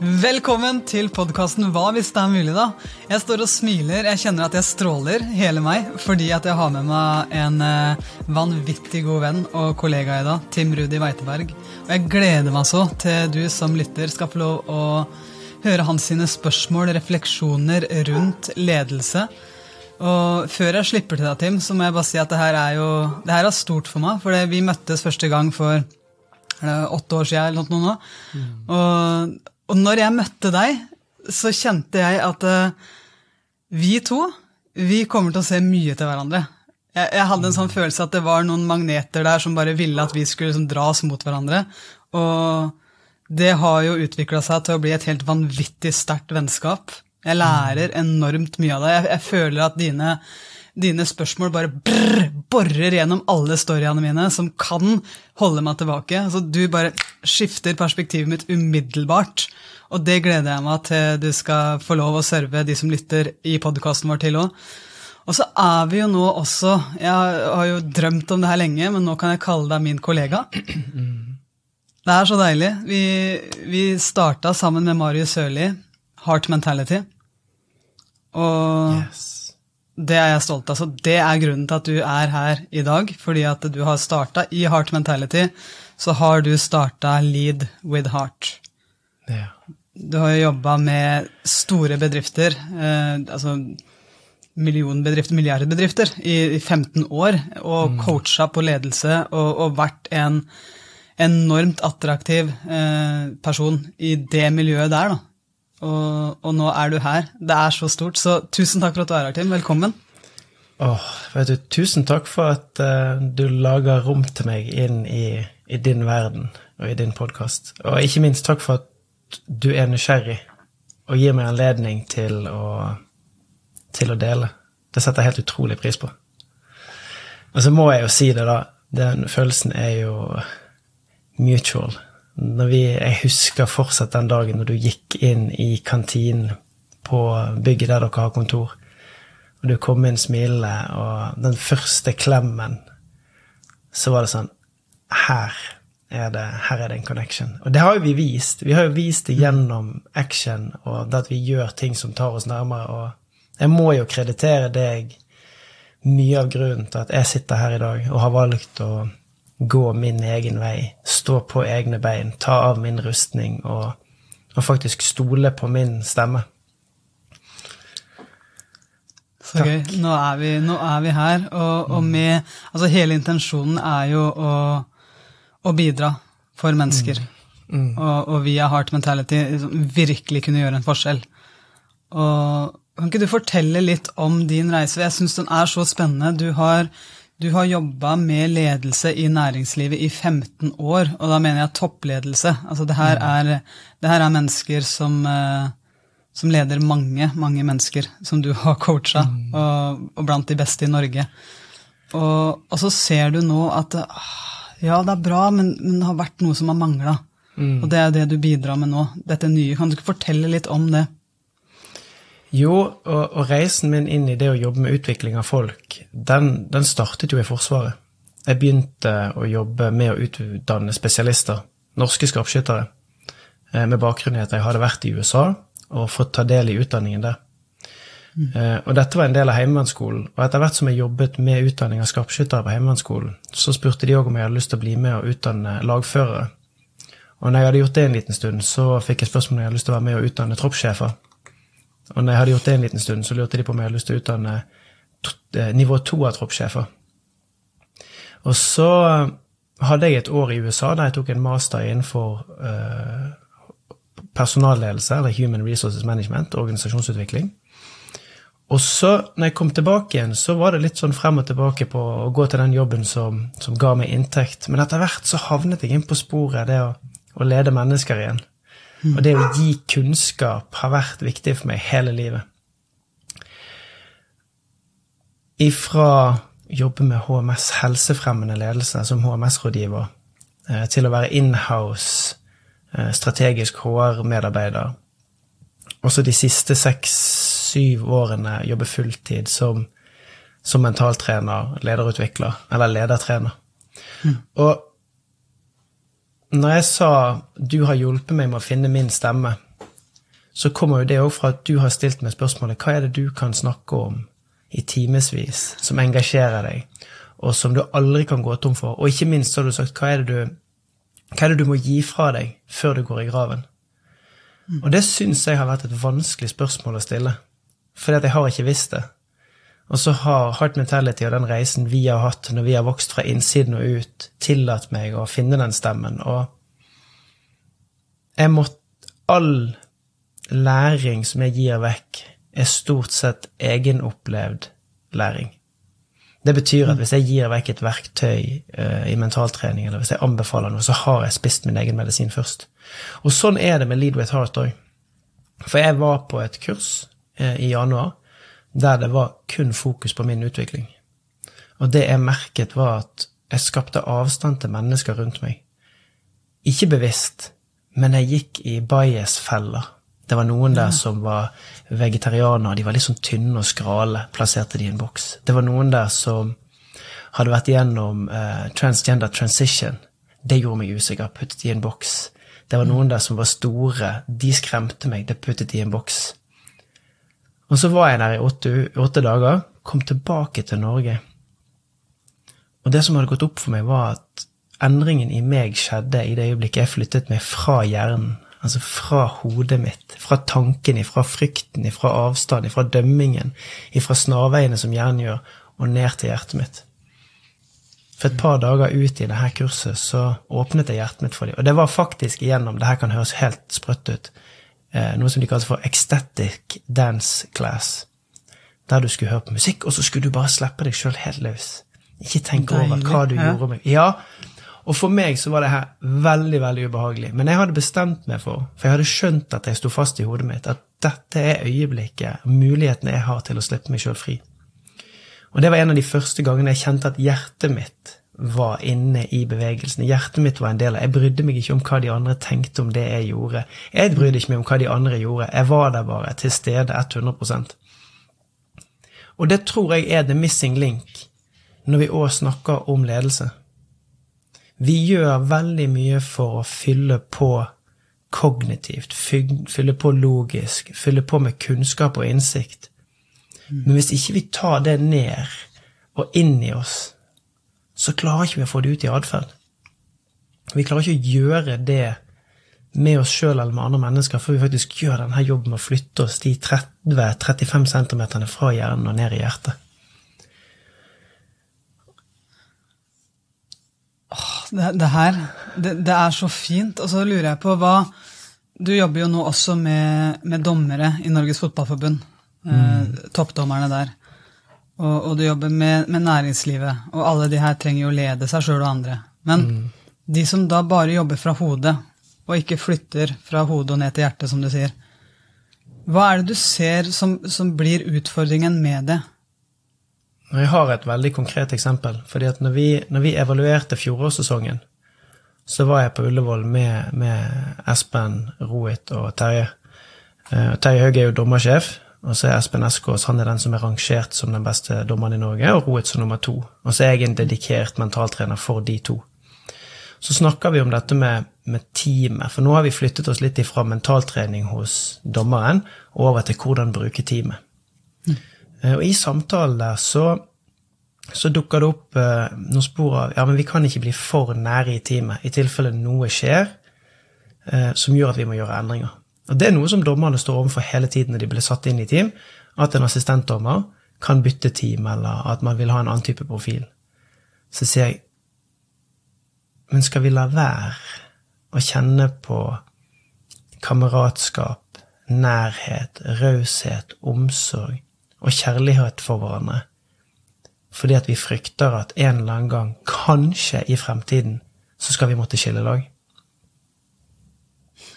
Velkommen til podkasten Hva hvis det er mulig, da. Jeg står og smiler, jeg kjenner at jeg stråler, hele meg, fordi at jeg har med meg en eh, vanvittig god venn og kollega i dag, Tim Rudi Weiteberg. Og jeg gleder meg så til du som lytter skal få lov å høre hans sine spørsmål, refleksjoner rundt ledelse. Og før jeg slipper til deg, Tim, så må jeg bare si at det her er jo det her er stort for meg. For vi møttes første gang for åtte år siden eller noe nå. Mm. Og og når jeg møtte deg, så kjente jeg at uh, vi to vi kommer til å se mye til hverandre. Jeg, jeg, hadde en sånn følelse at det var noen magneter der som bare ville at vi skulle liksom, dras mot hverandre. Og det har jo utvikla seg til å bli et helt vanvittig sterkt vennskap. Jeg lærer enormt mye av det. Jeg, jeg føler at dine, dine spørsmål bare brrr, borer gjennom alle storyene mine, som kan holde meg tilbake. Altså, du bare skifter perspektivet mitt umiddelbart. Og det gleder jeg meg til du skal få lov å serve de som lytter i podkasten vår til òg. Og så er vi jo nå også Jeg har jo drømt om det her lenge, men nå kan jeg kalle deg min kollega. Det er så deilig. Vi, vi starta sammen med Marius Sørli, Heart Mentality. Og yes. Det er jeg stolt av. Så det er grunnen til at du er her i dag. Fordi at du har starta i Heart Mentality, så har du starta Lead with Heart. Ja. Du har jo jobba med store bedrifter, eh, altså millionbedrifter, milliardbedrifter, i, i 15 år, og mm. coacha på ledelse og, og, vært en enormt attraktiv eh, person i det miljøet der. da. Og, og, nå er du her. Det er så stort. Så tusen takk for at du er her, Tim. Velkommen. Åh, vet du, Tusen takk for at uh, du lager rom til meg inn i, i din verden og i din podkast. Og ikke minst takk for at du er nysgjerrig og gir meg anledning til å, til å dele. Det setter jeg helt utrolig pris på. Og så må jeg jo si det, da. Den følelsen er jo mutual. Vi, jeg husker fortsatt den dagen når du gikk inn i kantinen på bygget der dere har kontor, og du kom inn smilende, og den første klemmen, så var det sånn Her er det, her er det en connection. Og det har jo vi vist. Vi har jo vist det gjennom action og det at vi gjør ting som tar oss nærmere. Og jeg må jo kreditere deg mye av grunnen til at jeg sitter her i dag og har valgt å gå min egen vei, stå på egne bein, ta av min rustning og, og faktisk stole på min stemme. Så gøy. Nå er vi, nå er vi her, og, og med Altså, hele intensjonen er jo å å bidra for mennesker. Mm. Mm. Og, og, via Heart Mentality liksom, virkelig kunne gjøre en forskjell. Og Kan ikke du fortelle litt om din reise? Jeg syns den er så spennende. Du har, du har jobba med ledelse i næringslivet i 15 år, og da mener jeg toppledelse. Altså det her, mm. er, det her er, mennesker som, eh, som, leder mange, mange mennesker, som du har coacha, mm. og, og, blant de beste i Norge. Og, og så ser du nå at ah, ja, det er bra, men, men det har vært noe som har mangla. Mm. Og det er det du bidrar med nå. Dette nye. Kan du ikke fortelle litt om det? Jo, og, og, reisen min inn i det å jobbe med utvikling av folk, den, den, startet jo i Forsvaret. Jeg begynte å jobbe med å utdanne spesialister, norske skarpskyttere, eh, med bakgrunn i at jeg hadde vært i USA og fått ta del i utdanningen der. Mm. og dette var en del av Heimevernsskolen. Og etter hvert som jeg jobbet med utdanning av skarpskyttere på Heimevernsskolen, så spurte de òg om jeg hadde lyst til å bli med og utdanne lagførere. Og når jeg hadde gjort det en liten stund, så fikk jeg spørsmål om jeg hadde lyst til å være med og utdanne troppssjefer. Og når jeg hadde gjort det en liten stund, så lurte de på om jeg hadde lyst til å utdanne eh, nivå to av troppssjefer. Og så hadde jeg et år i USA der jeg tok en master innenfor uh, personalledelse, eller Human Resources Management, organisasjonsutvikling. Og så, når jeg kom tilbake igjen, så var det litt sånn frem og tilbake på å gå til den jobben som, som ga meg inntekt. Men etter hvert så havnet jeg inn på sporet, det å, å lede mennesker igjen. Og det å gi kunnskap har vært viktig for meg hele livet. Ifra jobbe med HMS helsefremmende ledelse som HMS-rådgiver, eh, til å være inhouse eh, strategisk HR-medarbeider. Også de siste seks syv årene jobbe fulltid som, som mentaltrener, lederutvikler, eller ledertrener. Mm. Og når jeg sa 'du har hjulpet meg med å finne min stemme', så kommer jo det òg fra at du har stilt meg spørsmålet hva er det du kan snakke om i timevis som engasjerer deg, og som du aldri kan gå tom for. Og ikke minst har du sagt hva er det du, er det du må gi fra deg før du går i graven. Mm. Og det syns jeg har vært et vanskelig spørsmål å stille, fordi at jeg har ikke visst det. Og så har Heart Mentality og den reisen vi har hatt når vi har vokst fra innsiden og ut, tillatt meg å finne den stemmen. Og jeg måtte All læring som jeg gir vekk, er stort sett egenopplevd læring. Det betyr at hvis jeg gir vekk et verktøy uh, i mentaltrening, eller hvis jeg anbefaler noe, så har jeg spist min egen medisin først. Og sånn er det med Lead with Heart òg. For jeg var på et kurs uh, i januar der det var kun fokus på min utvikling. Og det jeg merket, var at jeg skapte avstand til mennesker rundt meg. Ikke bevisst, men jeg gikk i bias-feller. Det var noen der som var vegetarianere, de var litt sånn tynne og skrale, plasserte de i en boks. Det var noen der som hadde vært igjennom eh, transgender transition. Det gjorde meg usikker, puttet i en boks. Det var noen der som var store, de skremte meg, det puttet i en boks. Og så var jeg der i åtte, åtte dager, kom tilbake til Norge. Og det som hadde gått opp for meg, var at endringen i meg skjedde i det øyeblikket jeg flyttet meg fra hjernen, altså fra hodet mitt, fra tanken, fra frykten, fra avstand, fra dømmingen, fra snarveiene som hjernen gjør, og ned til hjertet mitt. For et par dager ut i dette kurset så åpnet jeg hjertet mitt for dem. Og det var faktisk igjennom Det her kan høres helt sprøtt ut noe som de kalte for ecstatic dance class. Der du skulle høre på musikk, og så skulle du bare slippe deg sjøl helt løs. Ikke tenke over hva du ja. gjorde med Ja, og for meg så var det her veldig veldig ubehagelig. Men jeg hadde bestemt meg for, for jeg hadde skjønt at jeg sto fast i hodet mitt, at dette er øyeblikket, muligheten jeg har til å slippe meg sjøl fri. Og det var en av de første gangene jeg kjente at hjertet mitt var inne i bevegelsen. Hjertet mitt var en del av Jeg brydde meg ikke om hva de andre tenkte om det jeg gjorde. Jeg brydde ikke meg om hva de andre gjorde. Jeg var der bare, til stede 100% Og det tror jeg er the missing link når vi òg snakker om ledelse. Vi gjør veldig mye for å fylle på kognitivt, fylle på logisk, fylle på med kunnskap og innsikt. Men hvis ikke vi tar det ned og inn i oss, så klarer ikke vi å få det ut i atferd. Vi klarer ikke å gjøre det med oss sjøl eller med andre mennesker før vi faktisk gjør denne jobben med å flytte oss de 30-35 cm fra hjernen og ned i hjertet. Det, det her det, det, er så fint. Og så lurer jeg på hva Du jobber jo nå også med, med dommere i Norges Fotballforbund. Eh, mm. Eh, toppdommerne der og, og du jobber med, med, næringslivet, og alle de her trenger jo å lede seg sjøl og andre. Men mm. de som da bare jobber fra hodet, og ikke flytter fra hodet og ned til hjertet, som du sier, hva er det du ser som, som blir utfordringen med det? Jeg har et veldig konkret eksempel. fordi at når vi, når vi evaluerte fjorårssesongen, så var jeg på Ullevål med, med Espen Rohit og Terje. Uh, Terje Haug er jo dommersjef, og så er Espen Eskås han er den som er rangert som den beste dommeren i Norge, og Roet som nummer to. Og så er jeg en dedikert mentaltrener for de to. Så snakker vi om dette med, med teamet, for nå har vi flyttet oss litt ifra mentaltrening hos dommeren over til hvordan bruke teamet. Mm. Og i samtalen der så, så dukker det opp eh, noen spor av ja, men vi kan ikke bli for nære i teamet i tilfelle noe skjer eh, som gjør at vi må gjøre endringer. Og Det er noe som dommerne står overfor hele tiden når de blir satt inn i team, at en assistentdommer kan bytte team, eller at man vil ha en annen type profil. Så sier jeg Men skal vi la være å kjenne på kameratskap, nærhet, raushet, omsorg og kjærlighet for hverandre fordi at vi frykter at en eller annen gang, kanskje i fremtiden, så skal vi måtte skille lag?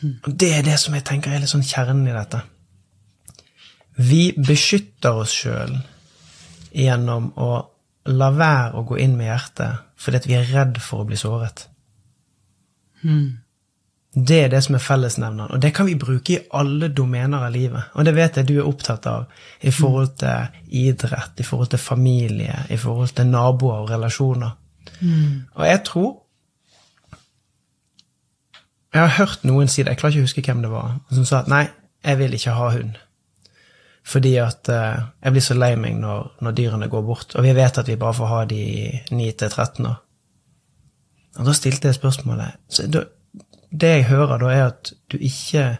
Og Det er det som jeg tenker er litt sånn kjernen i dette. Vi beskytter oss sjøl gjennom å la være å gå inn med hjertet fordi vi er redd for å bli såret. Mm. Det er det som er fellesnevneren, og det kan vi bruke i alle domener av livet. Og det vet jeg du er opptatt av i forhold til idrett, i forhold til familie, i forhold til naboer og relasjoner. Mm. Og jeg tror jeg har hørt noen si det, jeg klarer ikke å huske hvem det var, som sa at nei, jeg vil ikke ha hund. Fordi at uh, jeg blir så lei meg når, når, dyrene går bort. Og vi vet at vi bare får ha de i 9-13 år. Og da stilte jeg spørsmålet så da, Det jeg hører da, er at du ikke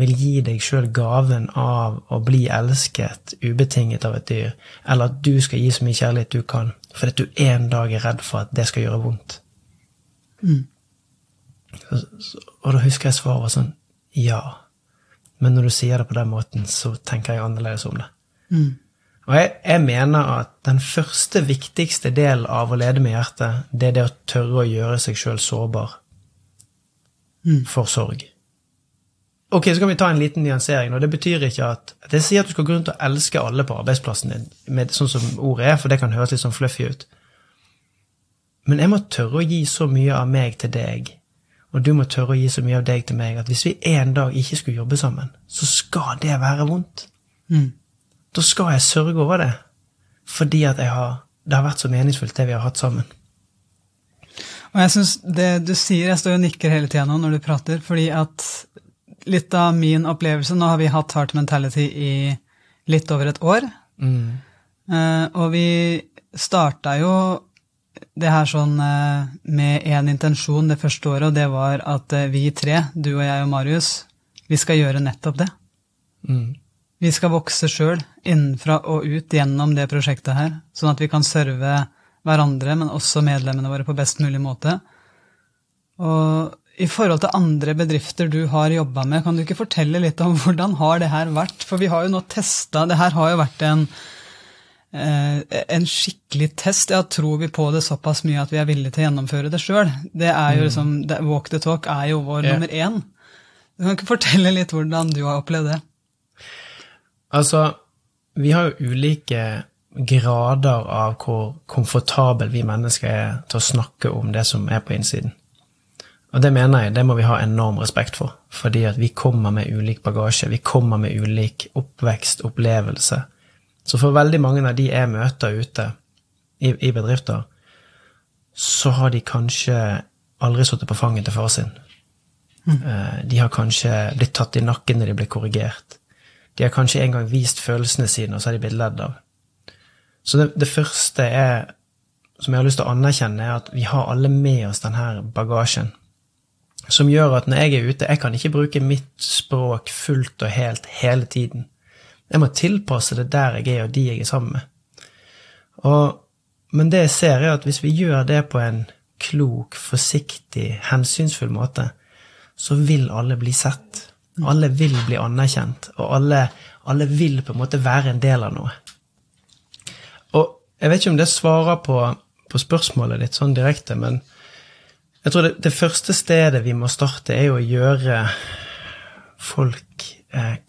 vil gi deg sjøl gaven av å bli elsket ubetinget av et dyr, eller at du skal gi så mye kjærlighet du kan, fordi at du en dag er redd for at det skal gjøre vondt. Mm. Og da husker jeg svaret var sånn Ja. Men når du sier det på den måten, så tenker jeg annerledes om det. Mm. Og jeg, jeg, mener at den første, viktigste delen av å lede med hjertet, det er det å tørre å gjøre seg sjøl sårbar mm. for sorg. Ok, så kan vi ta en liten nyansering. og Det betyr ikke at det sier at du skal gå rundt og elske alle på arbeidsplassen din, med, sånn som ordet er, for det kan høres litt sånn fluffy ut. Men jeg må tørre å gi så mye av meg til deg og du må tørre å gi så mye av deg til meg at hvis vi en dag ikke skulle jobbe sammen, så skal det være vondt. Mm. Da skal jeg sørge over det, fordi at har, det har vært så meningsfullt, det vi har hatt sammen. Og jeg synes det du sier, jeg står og nikker hele tida nå når du prater, fordi at litt av min opplevelse Nå har vi hatt Heart Mentality i litt over et år. Mm. Uh, og vi starta jo det her sånn eh, med én intensjon det første året, og det var at eh, vi tre, du og jeg og Marius, vi skal gjøre nettopp det. Mm. Vi skal vokse sjøl, innenfra og ut, gjennom det prosjektet her, sånn at vi kan serve hverandre, men også medlemmene våre på best mulig måte. Og i forhold til andre bedrifter du har jobba med, kan du ikke fortelle litt om hvordan har det her vært? For vi har jo nå testa Det her har jo vært en en skikkelig test. Ja, tror vi på det såpass mye at vi er villige til å gjennomføre det sjøl? Det er jo mm. liksom, Walk the talk er jo vår yeah. nummer én. Du kan ikke fortelle litt hvordan du har opplevd det? Altså, vi har jo ulike grader av hvor komfortable vi mennesker er til å snakke om det som er på innsiden. Og det mener jeg, det må vi ha enorm respekt for, fordi at vi kommer med ulik bagasje, vi kommer med ulik oppvekst, opplevelse, så for veldig mange av de jeg møter ute i, i bedrifter, så har de kanskje aldri sittet på fanget til far sin. Mm. De har kanskje blitt tatt i nakken når de ble korrigert. De har kanskje en gang vist følelsene sine, og så har de blitt ledd av. Så det, det første er, som jeg har lyst til å anerkjenne, er at vi har alle med oss denne bagasjen. Som gjør at når jeg er ute, jeg kan ikke bruke mitt språk fullt og helt hele tiden. Jeg må tilpasse det der jeg er, og de jeg er sammen med. Og, men det jeg ser, er at hvis vi gjør det på en klok, forsiktig, hensynsfull måte, så vil alle bli sett. Alle vil bli anerkjent, og alle, alle vil på en måte være en del av noe. Og jeg vet ikke om det svarer på, på spørsmålet ditt sånn direkte, men jeg tror det, det, første stedet vi må starte, er jo å gjøre folk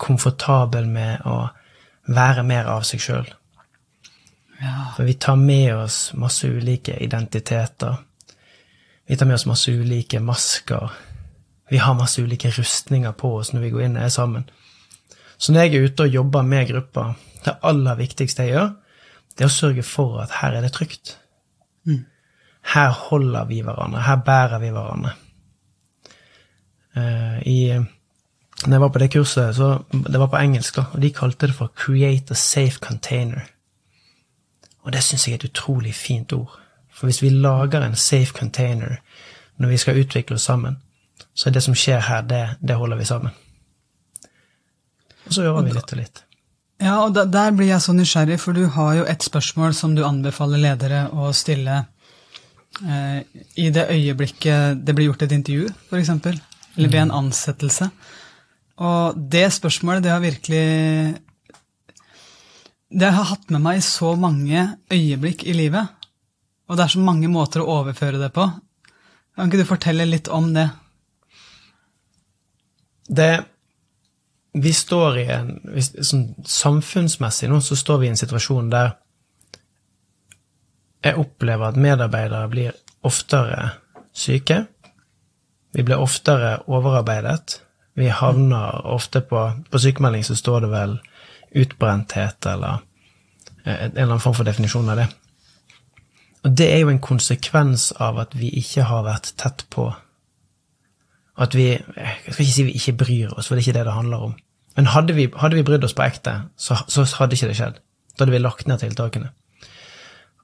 komfortabel med å være mer av seg sjøl. Ja. For vi tar med oss masse ulike identiteter. Vi tar med oss masse ulike masker. Vi har masse ulike rustninger på oss når vi går inn og er sammen. Så når jeg er ute og jobber med grupper, det aller viktigste jeg gjør, det er å sørge for at her er det trygt. Mm. Her holder vi hverandre. Her bærer vi hverandre. Uh, I når jeg var på det kurset, så det var på engelsk, da, og de kalte det for 'create a safe container'. Og det syns jeg er et utrolig fint ord. For hvis vi lager en safe container når vi skal utvikle oss sammen, så er det som skjer her, det, det holder vi sammen. Og så gjør vi litt og litt. Ja, og da, der blir jeg så nysgjerrig, for du har jo et spørsmål som du anbefaler ledere å stille eh, i det øyeblikket det blir gjort et intervju, f.eks., eller ved en ansettelse. Og det spørsmålet, det har virkelig Det har hatt med meg i så mange øyeblikk i livet. Og det er så mange måter å overføre det på. Kan ikke du fortelle litt om det? Det Vi står i en sånn Samfunnsmessig nå så står vi i en situasjon der jeg opplever at medarbeidere blir oftere syke. Vi blir oftere overarbeidet. Vi havner ofte på På sykemelding så står det vel utbrenthet eller eh, en eller annen form for definisjon av det. Og det er jo en konsekvens av at vi ikke har vært tett på. At vi Jeg skal ikke si vi ikke bryr oss, for det er ikke det det handler om. Men hadde vi, hadde vi brydd oss på ekte, så, så hadde ikke det skjedd. Da hadde vi lagt ned tiltakene.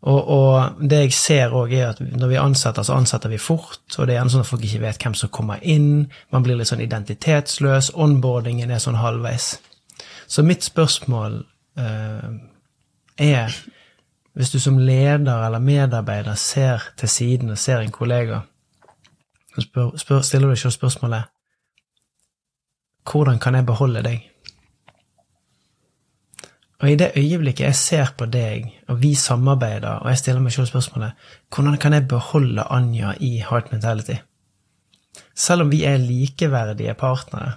Og, og det jeg ser òg, er at når vi ansetter, så ansetter vi fort. Og det er gjerne sånn at folk ikke vet hvem som kommer inn. Man blir litt sånn identitetsløs. Onboardingen er sånn halvveis. Så mitt spørsmål eh, er Hvis du som leder eller medarbeider ser til siden og ser en kollega, så spør, spør, stiller du deg selv spørsmålet Hvordan kan jeg beholde deg? Og i det øyeblikket jeg ser på deg, og vi samarbeider, og jeg stiller meg selv spørsmålet hvordan kan jeg beholde Anja i Heart Mentality? Selv om vi er likeverdige partnere,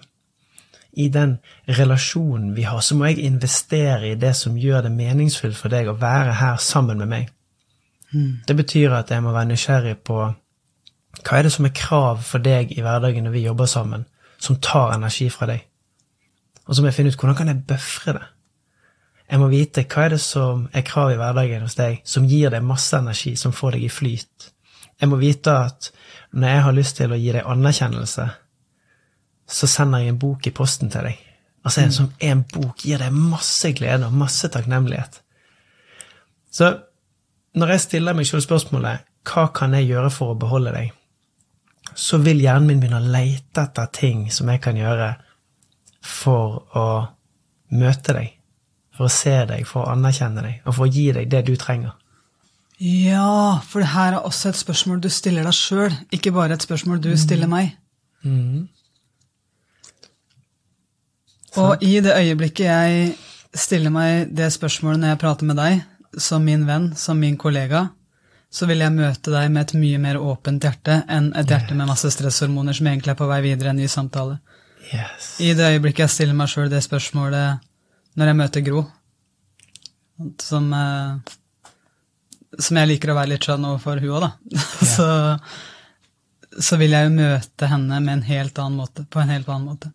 i den relasjonen vi har, så må jeg investere i det som gjør det meningsfullt for deg å være her sammen med meg. Mm. Det betyr at jeg må være nysgjerrig på hva er det som er krav for deg i hverdagen når vi jobber sammen, som tar energi fra deg? Og så må jeg finne ut hvordan kan jeg bøfre det? Jeg må vite hva er det som er krav i hverdagen hos deg, som gir deg masse energi, som får deg i flyt. Jeg må vite at når jeg har lyst til å gi deg anerkjennelse, så sender jeg en bok i posten til deg. Altså en, som en bok gir deg masse glede og masse takknemlighet. Så når jeg stiller meg selv spørsmålet hva kan jeg gjøre for å beholde deg, så vil hjernen min begynne å leite etter ting som jeg kan gjøre for å møte deg for å se deg, for å anerkjenne deg, og for å gi deg det du trenger. Ja, for det her er også et spørsmål du stiller deg sjøl, ikke bare et spørsmål du stiller meg. Mm. Og i det øyeblikket jeg stiller meg det spørsmålet når jeg prater med deg, som min venn, som min kollega, så vil jeg møte deg med et mye mer åpent hjerte enn et hjerte med masse stresshormoner som egentlig er på vei videre i en ny samtale. Yes. I det øyeblikket jeg stiller meg sjøl det spørsmålet når jeg møter Gro, som, eh, som jeg liker å være litt skjønn overfor hun òg, da, ja. så, så, vil jeg jo møte henne en måte, på en helt annen måte.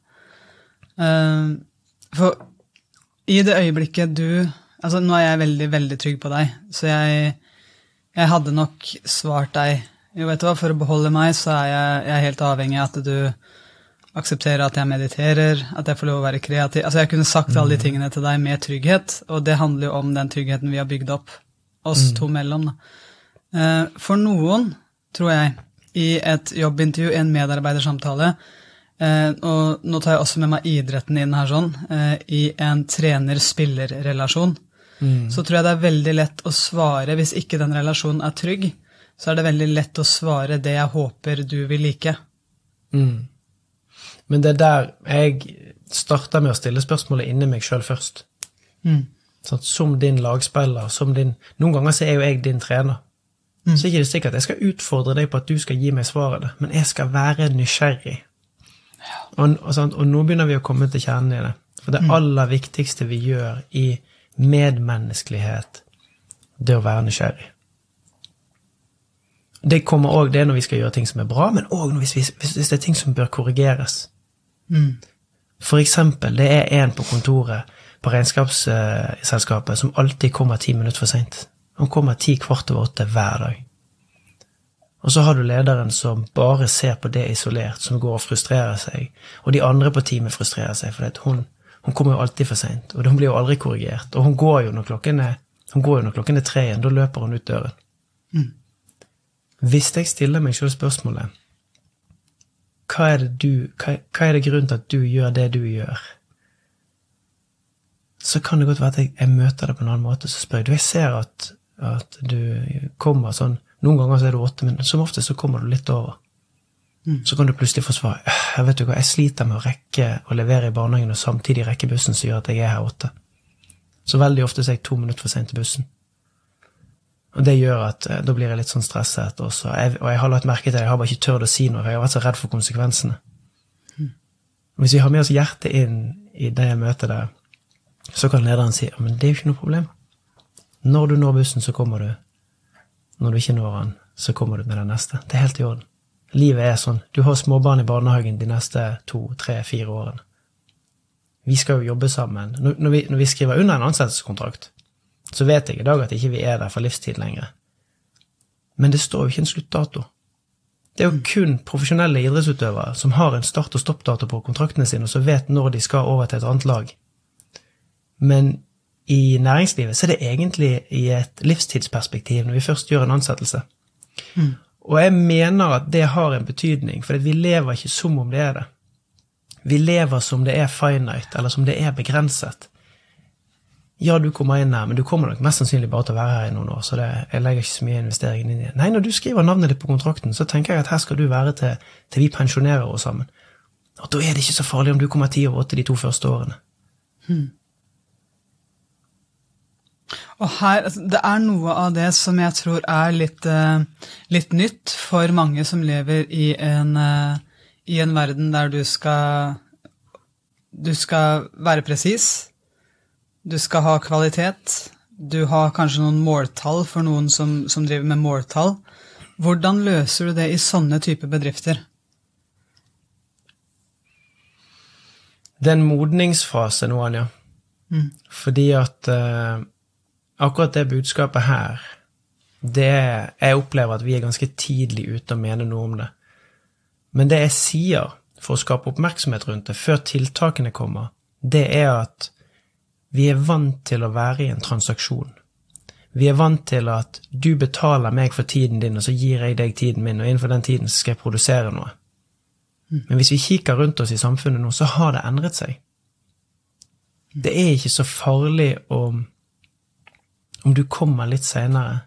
Uh, for i det øyeblikket du Altså, nå er jeg veldig, veldig trygg på deg, så jeg, jeg hadde nok svart deg Jo, vet du hva, for å beholde meg, så er jeg, jeg er helt avhengig av at du akseptere at jeg mediterer, at jeg får lov å være kreativ. Altså Jeg kunne sagt alle de mm. tingene til deg med trygghet, og det handler jo om den tryggheten vi har bygd opp oss mm. to mellom. Da. for noen, tror jeg, i et jobbintervju, i en medarbeidersamtale, eh, og nå tar jeg også med meg idretten inn her sånn, eh, i en trener-spiller-relasjon, mm. så tror jeg det er veldig lett å svare, hvis ikke den relasjonen er trygg, så er det veldig lett å svare det jeg håper du vil like. Mm. Men det er der jeg starter med å stille spørsmålet inni meg sjøl først. Mm. Sånn, som din lagspiller, som din Noen ganger så er jo jeg din trener. Mm. Så er det ikke sikkert jeg skal utfordre deg på at du skal gi meg svaret, men jeg skal være nysgjerrig. Ja. Og, og, og, nå begynner vi å komme til kjernen i det. For det mm. aller viktigste vi gjør i medmenneskelighet, det er å være nysgjerrig. Det kommer også, det når vi skal gjøre ting som er bra, men òg hvis, hvis, det er ting som bør korrigeres. Mm. For eksempel, det er en på kontoret på regnskapsselskapet som alltid kommer ti minutter for seint. Han kommer ti kvart over åtte hver dag. Og så har du lederen som bare ser på det isolert, som går og frustrerer seg. Og de andre på teamet frustrerer seg, for hun, hun, kommer jo alltid for seint. Og hun blir jo aldri korrigert. Og hun går jo når klokken er, hun går jo når klokken er tre igjen. Da løper hun ut døren. Mm. Hvis jeg stiller meg selv spørsmålet hva er, du, hva, hva er det grunnen til at du gjør det du gjør? Så kan det godt være at jeg, jeg møter det på en annen måte. Så spør jeg du, jeg ser at, at du kommer sånn Noen ganger så er du åtte, men som oftest så kommer du litt over. Mm. Så kan du plutselig få svar. Jeg vet du hva, jeg sliter med å rekke å levere i barnehagen og samtidig rekke bussen som gjør at jeg er her åtte. Så veldig ofte så er jeg to minutter for sent til bussen. Og det gjør at eh, da blir jeg litt sånn stresset. Også. Jeg, og jeg har lagt merke til det, jeg har bare ikke tørt å si noe, for jeg har vært så redd for konsekvensene. Mm. Hvis vi har med oss hjertet inn i det møtet der, så kan lederen si men det er jo ikke noe problem. Når du når bussen, så kommer du. Når du ikke når den, så kommer du med den neste. Det er helt i orden. Livet er sånn. Du har småbarn i barnehagen de neste to, tre, fire årene. Vi skal jo jobbe sammen. Når, vi, når vi skriver under en ansettelseskontrakt, så vet jeg i dag at ikke vi er der for livstid lenger. Men det står jo ikke en sluttdato. Det er jo kun profesjonelle idrettsutøvere som har en start- og stoppdato på kontraktene sine, og som vet når de skal over til et annet lag. Men i næringslivet så er det egentlig i et livstidsperspektiv når vi først gjør en ansettelse. Mm. Og jeg mener at det har en betydning, for vi lever ikke som om det er det. Vi lever som det er finite, eller som det er begrenset. Ja, du kommer inn her, men du kommer nok mest sannsynlig bare til å være her i noen år. så det, jeg legger ikke så mye investering inn i det. Nei, når du skriver navnet ditt på kontrakten, så tenker jeg at her skal du være til, til vi pensjonerer oss sammen. Og da er det ikke så farlig om du kommer ti over åtte de to første årene. Hmm. Og her, altså, Det er noe av det som jeg tror er litt, uh, litt nytt for mange som lever i en, uh, i en verden der du skal, du skal være presis du skal ha kvalitet. Du har kanskje noen måltall for noen som, som driver med måltall. Hvordan løser du det i sånne typer bedrifter? Det er en modningsfase nå, Anja. Mm. Fordi at uh, akkurat det budskapet her, det Jeg opplever at vi er ganske tidlig ute og mener noe om det. Men det jeg sier for å skape oppmerksomhet rundt det, før tiltakene kommer, det er at vi er vant til å være i en transaksjon. Vi er vant til at du betaler meg for tiden din, og så gir jeg deg tiden min, og innenfor den tiden skal jeg produsere noe. Men hvis vi kikker rundt oss i samfunnet nå, så har det endret seg. Det er ikke så farlig om, om du kommer litt seinere,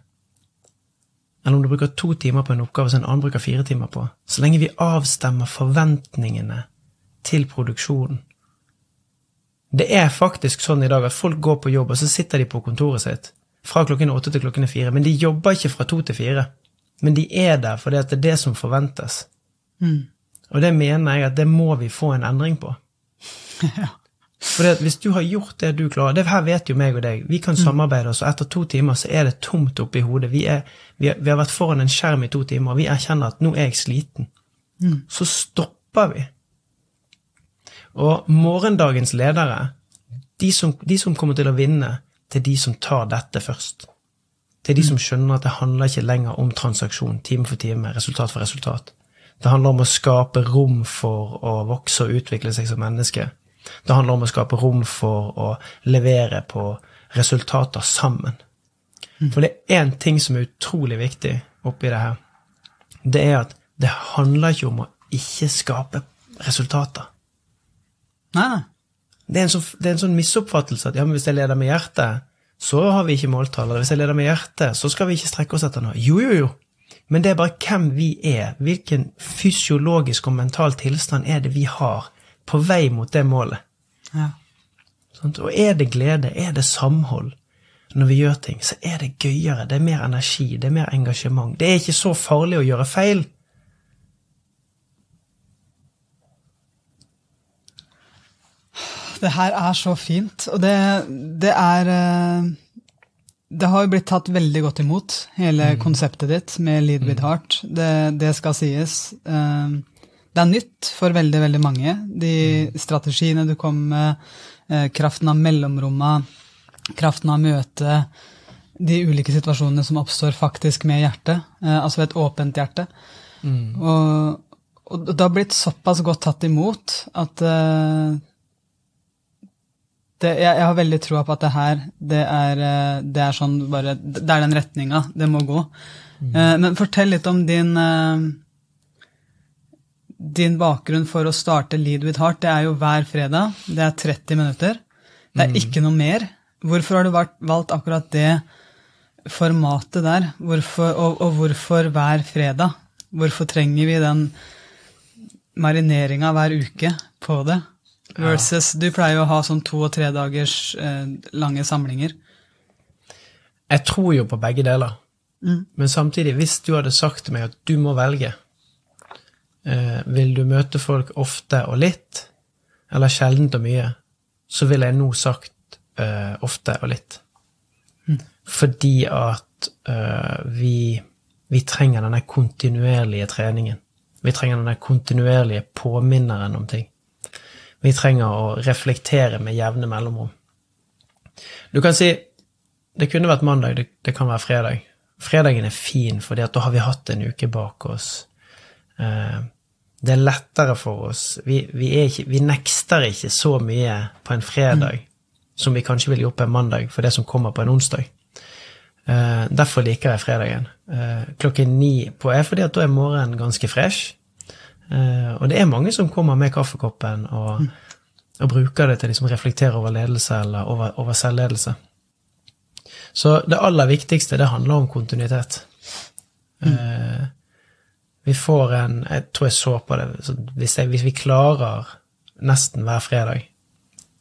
eller om du bruker to timer på en oppgave som en annen bruker fire timer på. Så lenge vi avstemmer forventningene til produksjonen, det er faktisk sånn i dag at folk går på jobb, og så sitter de på kontoret sitt fra klokken åtte til klokken fire. Men de jobber ikke fra to til fire. Men de er der fordi det er det som forventes. Mm. Og det mener jeg at det må vi få en endring på. ja. For hvis du har gjort det du klarer Det her vet jo meg og deg. Vi kan mm. samarbeide oss, og etter to timer så er det tomt oppi hodet. Vi, er, vi, vi, har vært foran en skjerm i to timer, og vi erkjenner at nå er jeg sliten. Mm. Så stopper vi. Og morgendagens ledere, de som, de som kommer til å vinne, det er de som tar dette først. Det er de som skjønner at det handler ikke lenger om transaksjon, time for time, resultat for resultat. Det handler om å skape rom for å vokse og utvikle seg som menneske. Det handler om å skape rom for å levere på resultater sammen. Mm. For det er én ting som er utrolig viktig oppi det her. Det er at det handler ikke om å ikke skape resultater. Nei. Det er, en sånn, det er en sånn misoppfattelse at ja, men hvis jeg leder med hjertet, så har vi ikke måltall. Eller hvis jeg leder med hjertet, så skal vi ikke strekke oss etter noe. Jo, jo, jo. Men det er bare hvem vi er. Hvilken fysiologisk og mental tilstand er det vi har på vei mot det målet? Ja. Sånn, og er det glede, er det samhold når vi gjør ting, så er det gøyere, det er mer energi, det er mer engasjement. Det er ikke så farlig å gjøre feil. Det her er så fint. Og det, det er eh, Det har jo blitt tatt veldig godt imot, hele mm. konseptet ditt med Lead with mm. Heart. Det, det, skal sies. Eh, det er nytt for veldig, veldig mange. De mm. strategiene du kom med, eh, kraften av mellomromma, kraften av møte, de ulike situasjonene som oppstår faktisk med hjertet, altså et åpent hjerte. Mm. Og, og, det har blitt såpass godt tatt imot at det, jeg, jeg, har veldig troa på at det her, det er, eh, det er sånn bare Det er den retninga det må gå. Mm. Uh, men fortell litt om din uh, Din bakgrunn for å starte Lead with Heart. Det er jo hver fredag. Det er 30 minutter. Det er mm. ikke noe mer. Hvorfor har du valgt akkurat det formatet der? Hvorfor, og, og hvorfor hver fredag? Hvorfor trenger vi den marineringa hver uke på det? Versus Du pleier jo å ha sånn to- og tre dagers eh, lange samlinger. Jeg tror jo på begge deler. Mm. Men samtidig, hvis du hadde sagt til meg at du må velge eh, Vil du møte folk ofte og litt, eller sjeldent og mye, så ville jeg nå sagt eh, ofte og litt. Mm. Fordi at eh, vi, vi trenger denne kontinuerlige treningen. Vi trenger denne kontinuerlige påminneren om ting. Vi trenger å reflektere med jevne mellomrom. Du kan si det kunne vært mandag, det, det kan være fredag. Fredagen er fin, for da har vi hatt en uke bak oss. Eh, det er lettere for oss. Vi, vi, ikke, vi nekster ikke så mye på en fredag mm. som vi kanskje ville gjort på en mandag for det som kommer på en onsdag. Eh, derfor liker jeg fredagen. Eh, klokken ni på er fordi at da er morgenen ganske fresh. Uh, og det er mange som kommer med kaffekoppen og, mm. og bruker det til å liksom reflektere over ledelse eller over, over, selvledelse. Så det aller viktigste, det handler om kontinuitet. Mm. vi får en Jeg tror jeg så på det hvis, jeg, hvis vi klarer nesten hver fredag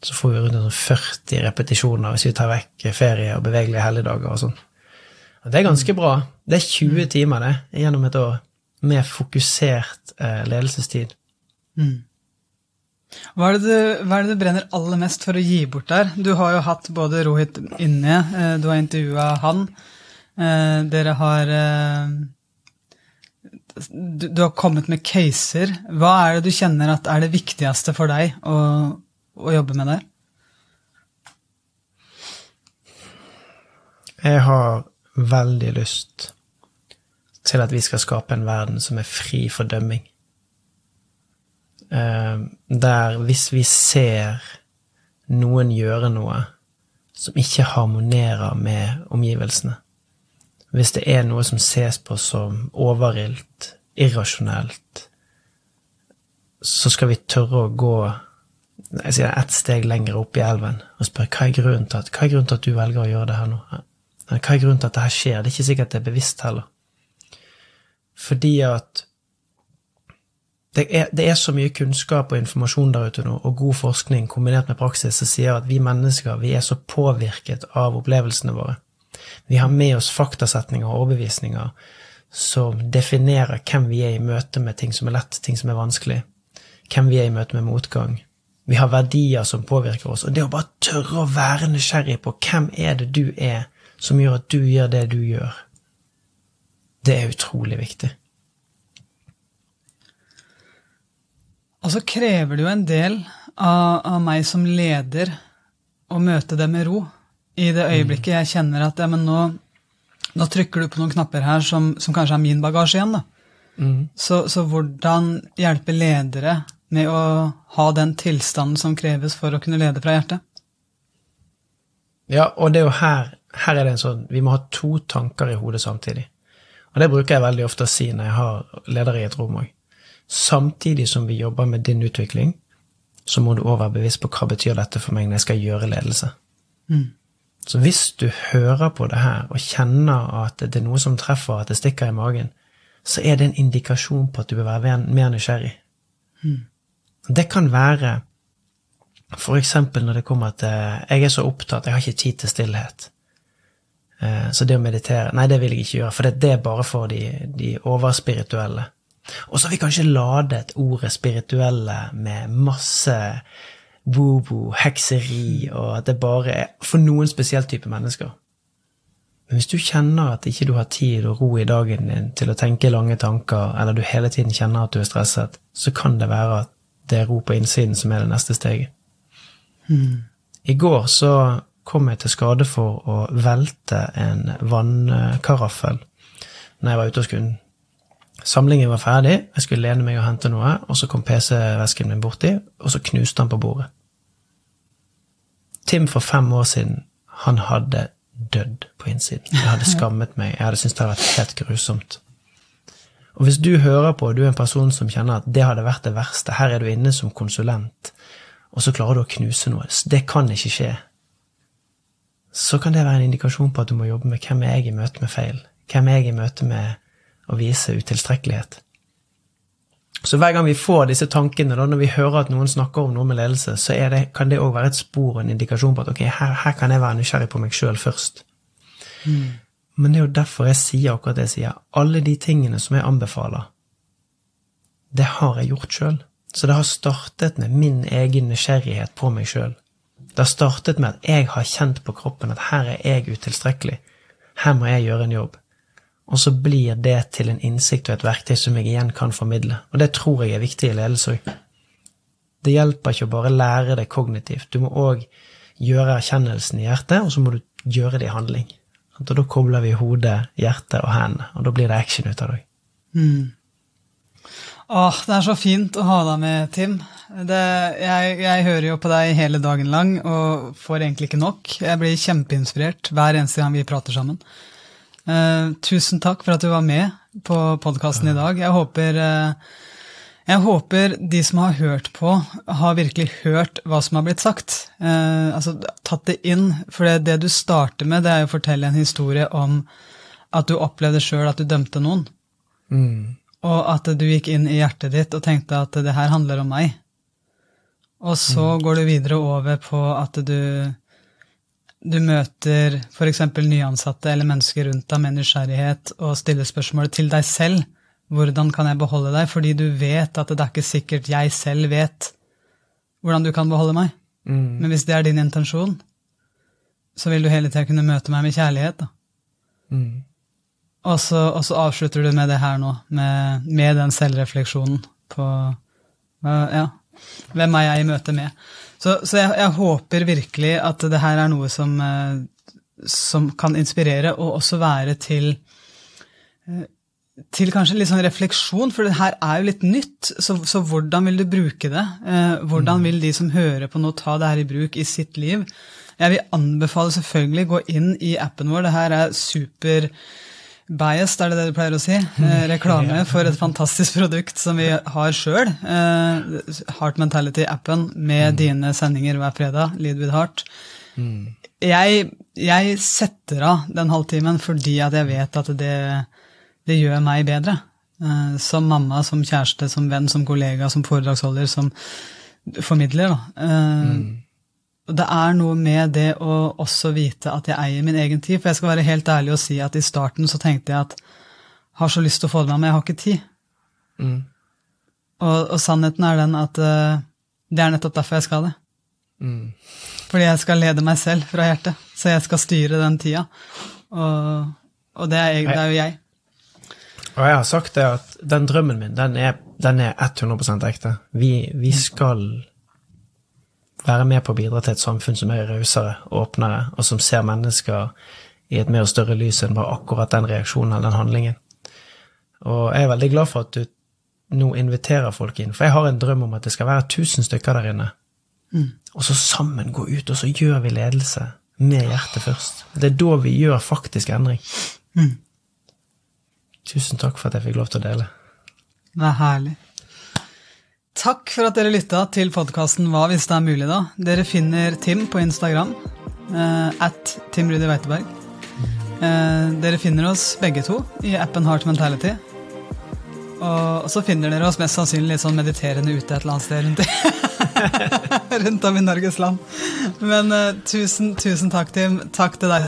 så får vi rundt 40 repetisjoner hvis vi tar vekk ferie og bevegelige helligdager og sånn. Det er ganske bra. Det er 20 mm. timer det, gjennom et år med fokusert eh, ledelsestid. Mm. Hva, er du, hva, er det du, brenner aller mest for å gi bort der? Du har jo hatt både Rohit inne, eh, du har intervjua han. Eh, dere har eh, du, du, har kommet med caser. Hva er det du kjenner at er det viktigste for deg å, å jobbe med der? Jeg har veldig lyst til at vi skal skape en verden som er fri for dømming. Eh, der hvis vi ser noen gjøre noe som ikke harmonerer med omgivelsene, hvis det er noe som ses på som overilt, irrasjonelt, så skal vi tørre å gå jeg sier ett steg lenger opp i elven og spørre hva er grunnen til at, hva er grunnen til at du velger å gjøre det her nå? Hva er grunnen til at dette skjer? Det er ikke sikkert det er bevisst heller. Fordi at det er, det er, så mye kunnskap og informasjon der ute nå, og god forskning kombinert med praksis som sier at vi mennesker vi er så påvirket av opplevelsene våre. Vi har med oss faktasetninger og overbevisninger som definerer hvem vi er i møte med ting som er lett, ting som er vanskelig. Hvem vi er i møte med motgang. Vi har verdier som påvirker oss. Og det å bare tørre å være nysgjerrig på hvem er det du er, som gjør at du gjør det du gjør, det er utrolig viktig. Og så krever det jo en del av, av, meg som leder å møte det med ro. I det øyeblikket jeg kjenner at ja, men nå, nå trykker du på noen knapper her som, som kanskje er min bagasje igjen. da. Mm. Så, så, hvordan hjelpe ledere med å ha den tilstanden som kreves for å kunne lede fra hjertet? Ja, og det er jo her her er det en sånn Vi må ha to tanker i hodet samtidig. Og det bruker jeg veldig ofte å si når jeg har ledere i et rom òg. Samtidig som vi jobber med din utvikling, så må du òg være bevisst på hva betyr dette for meg når jeg skal gjøre ledelse. Mm. Så hvis du hører på det her og kjenner at det er noe som treffer, at det stikker i magen, så er det en indikasjon på at du bør være mer nysgjerrig. Mm. Det kan være f.eks. når det kommer til Jeg er så opptatt, jeg har ikke tid til stillhet. Eh, så det å meditere Nei, det vil jeg ikke gjøre, for det er bare for de, de overspirituelle. Og så har vi kanskje ladet ordet spirituelle med masse woo-woo, hekseri, og at det bare er for noen spesiell type mennesker. Men hvis du kjenner at ikke du har tid og ro i dagen din til å tenke lange tanker, eller du hele tiden kjenner at du er stresset, så kan det være at det er ro på innsiden som er det neste steget. Mm. I går så kom jeg til skade for å velte en vannkaraffel når jeg var ute og skulle Samlingen var ferdig, jeg skulle lene meg og hente noe, og så kom PC-vesken min borti, og så knuste han på bordet. Tim for fem år siden, han hadde dødd på innsiden. Jeg hadde skammet meg, jeg hadde syntes det hadde vært helt grusomt. Og hvis du hører på, og du er en person som kjenner at det hadde vært det verste, her er du inne som konsulent, og så klarer du å knuse noe, det kan ikke skje så kan det være en indikasjon på at du må jobbe med hvem er jeg i møte med feil? Hvem er jeg i møte med å vise utilstrekkelighet? Så hver gang vi får disse tankene, da, når vi hører at noen snakker om noe med ledelse, så det, kan det òg være et spor og en indikasjon på at ok, her, her kan jeg være nysgjerrig på meg sjøl først. Mm. Men det er jo derfor jeg sier akkurat det jeg sier. Alle de tingene som jeg anbefaler, det har jeg gjort sjøl. Så det har startet med min egen nysgjerrighet på meg sjøl. Det har startet med at jeg har kjent på kroppen at her er jeg utilstrekkelig. Her må jeg gjøre en jobb. Og så blir det til en innsikt og et verktøy som jeg igjen kan formidle. Og det tror jeg er viktig i ledelse òg. Det hjelper ikke å bare lære det kognitivt. Du må òg gjøre erkjennelsen i hjertet, og så må du gjøre det i handling. Og da kobler vi hodet, hjertet og hendene, og da blir det action ut av det. Mm. Åh, Det er så fint å ha deg med, Tim. Det, jeg, jeg, hører jo på deg hele dagen lang og får egentlig ikke nok. Jeg blir kjempeinspirert hver eneste gang vi prater sammen. Uh, tusen takk for at du var med på podkasten i dag. Jeg håper, uh, jeg håper de som har hørt på, har virkelig hørt hva som har blitt sagt. Uh, altså tatt det inn. For det, det, du starter med, det er å fortelle en historie om at du opplevde sjøl at du dømte noen. Mm. Og at du gikk inn i hjertet ditt og tenkte at det her handler om meg. Og så mm. går du videre over på at du, du møter f.eks. nyansatte eller mennesker rundt deg med nysgjerrighet og stiller spørsmålet til deg selv. Hvordan kan jeg beholde deg? Fordi du vet at det er ikke sikkert jeg selv vet hvordan du kan beholde meg. Mm. Men hvis det er din intensjon, så vil du hele tida kunne møte meg med kjærlighet. da. Mm. Og så, og så, avslutter du med det her nå, med, med den selvrefleksjonen på ja, hvem er jeg i møte med. Så, så jeg, jeg, håper virkelig at det her er noe som, eh, som kan inspirere, og også være til eh, til kanskje litt sånn refleksjon, for det her er jo litt nytt. Så, så hvordan vil du bruke det? Eh, hvordan mm. vil de som hører på nå, ta det her i bruk i sitt liv? Jeg vil anbefale selvfølgelig gå inn i appen vår. Det her er super Biased, er det det du pleier å si? Eh, reklame for et fantastisk produkt som vi har sjøl. Eh, Heart Mentality-appen med mm. dine sendinger hver fredag. Lead with heart. Mm. Jeg, jeg, setter av den halvtimen fordi at jeg vet at det, det gjør meg bedre. Eh, som mamma, som kjæreste, som venn, som kollega, som foredragsholder, som formidler. Da. Eh, mm. Og det er noe med det å også vite at jeg eier min egen tid. For jeg skal være helt ærlig og si at i starten så tenkte jeg at jeg har så lyst til å få det med, men jeg har ikke tid. Mm. Og, og, sannheten er den at uh, det er nettopp derfor jeg skal det. Mm. Fordi jeg skal lede meg selv fra hjertet. Så jeg skal styre den tida. Og, og det, er, det, er, jo jeg. Og jeg har sagt det at den drømmen min, den er, den er 100% ekte. Vi, vi skal være med på å bidra til et samfunn som er rausere, åpnere, og som ser mennesker i et mer og større lys enn bare akkurat den reaksjonen eller den handlingen. Og jeg er veldig glad for at du nå inviterer folk inn, for jeg har en drøm om at det skal være tusen stykker der inne. Mm. Og så sammen gå ut, og så gjør vi ledelse med hjertet først. Det er da vi gjør faktisk endring. Mm. Tusen takk for at jeg fikk lov til å dele. Det er herlig. Takk for at dere lytta til podkasten Hva hvis det er mulig, da. Dere finner Tim på Instagram. Uh, at Tim Rudi Weiteberg. Uh, dere finner oss begge to i appen Heart Mentality. Og, så finner dere oss mest sannsynlig litt sånn mediterende ute et eller annet sted rundt, rundt om i Norges land. Men uh, tusen, tusen takk, Tim. Takk til deg.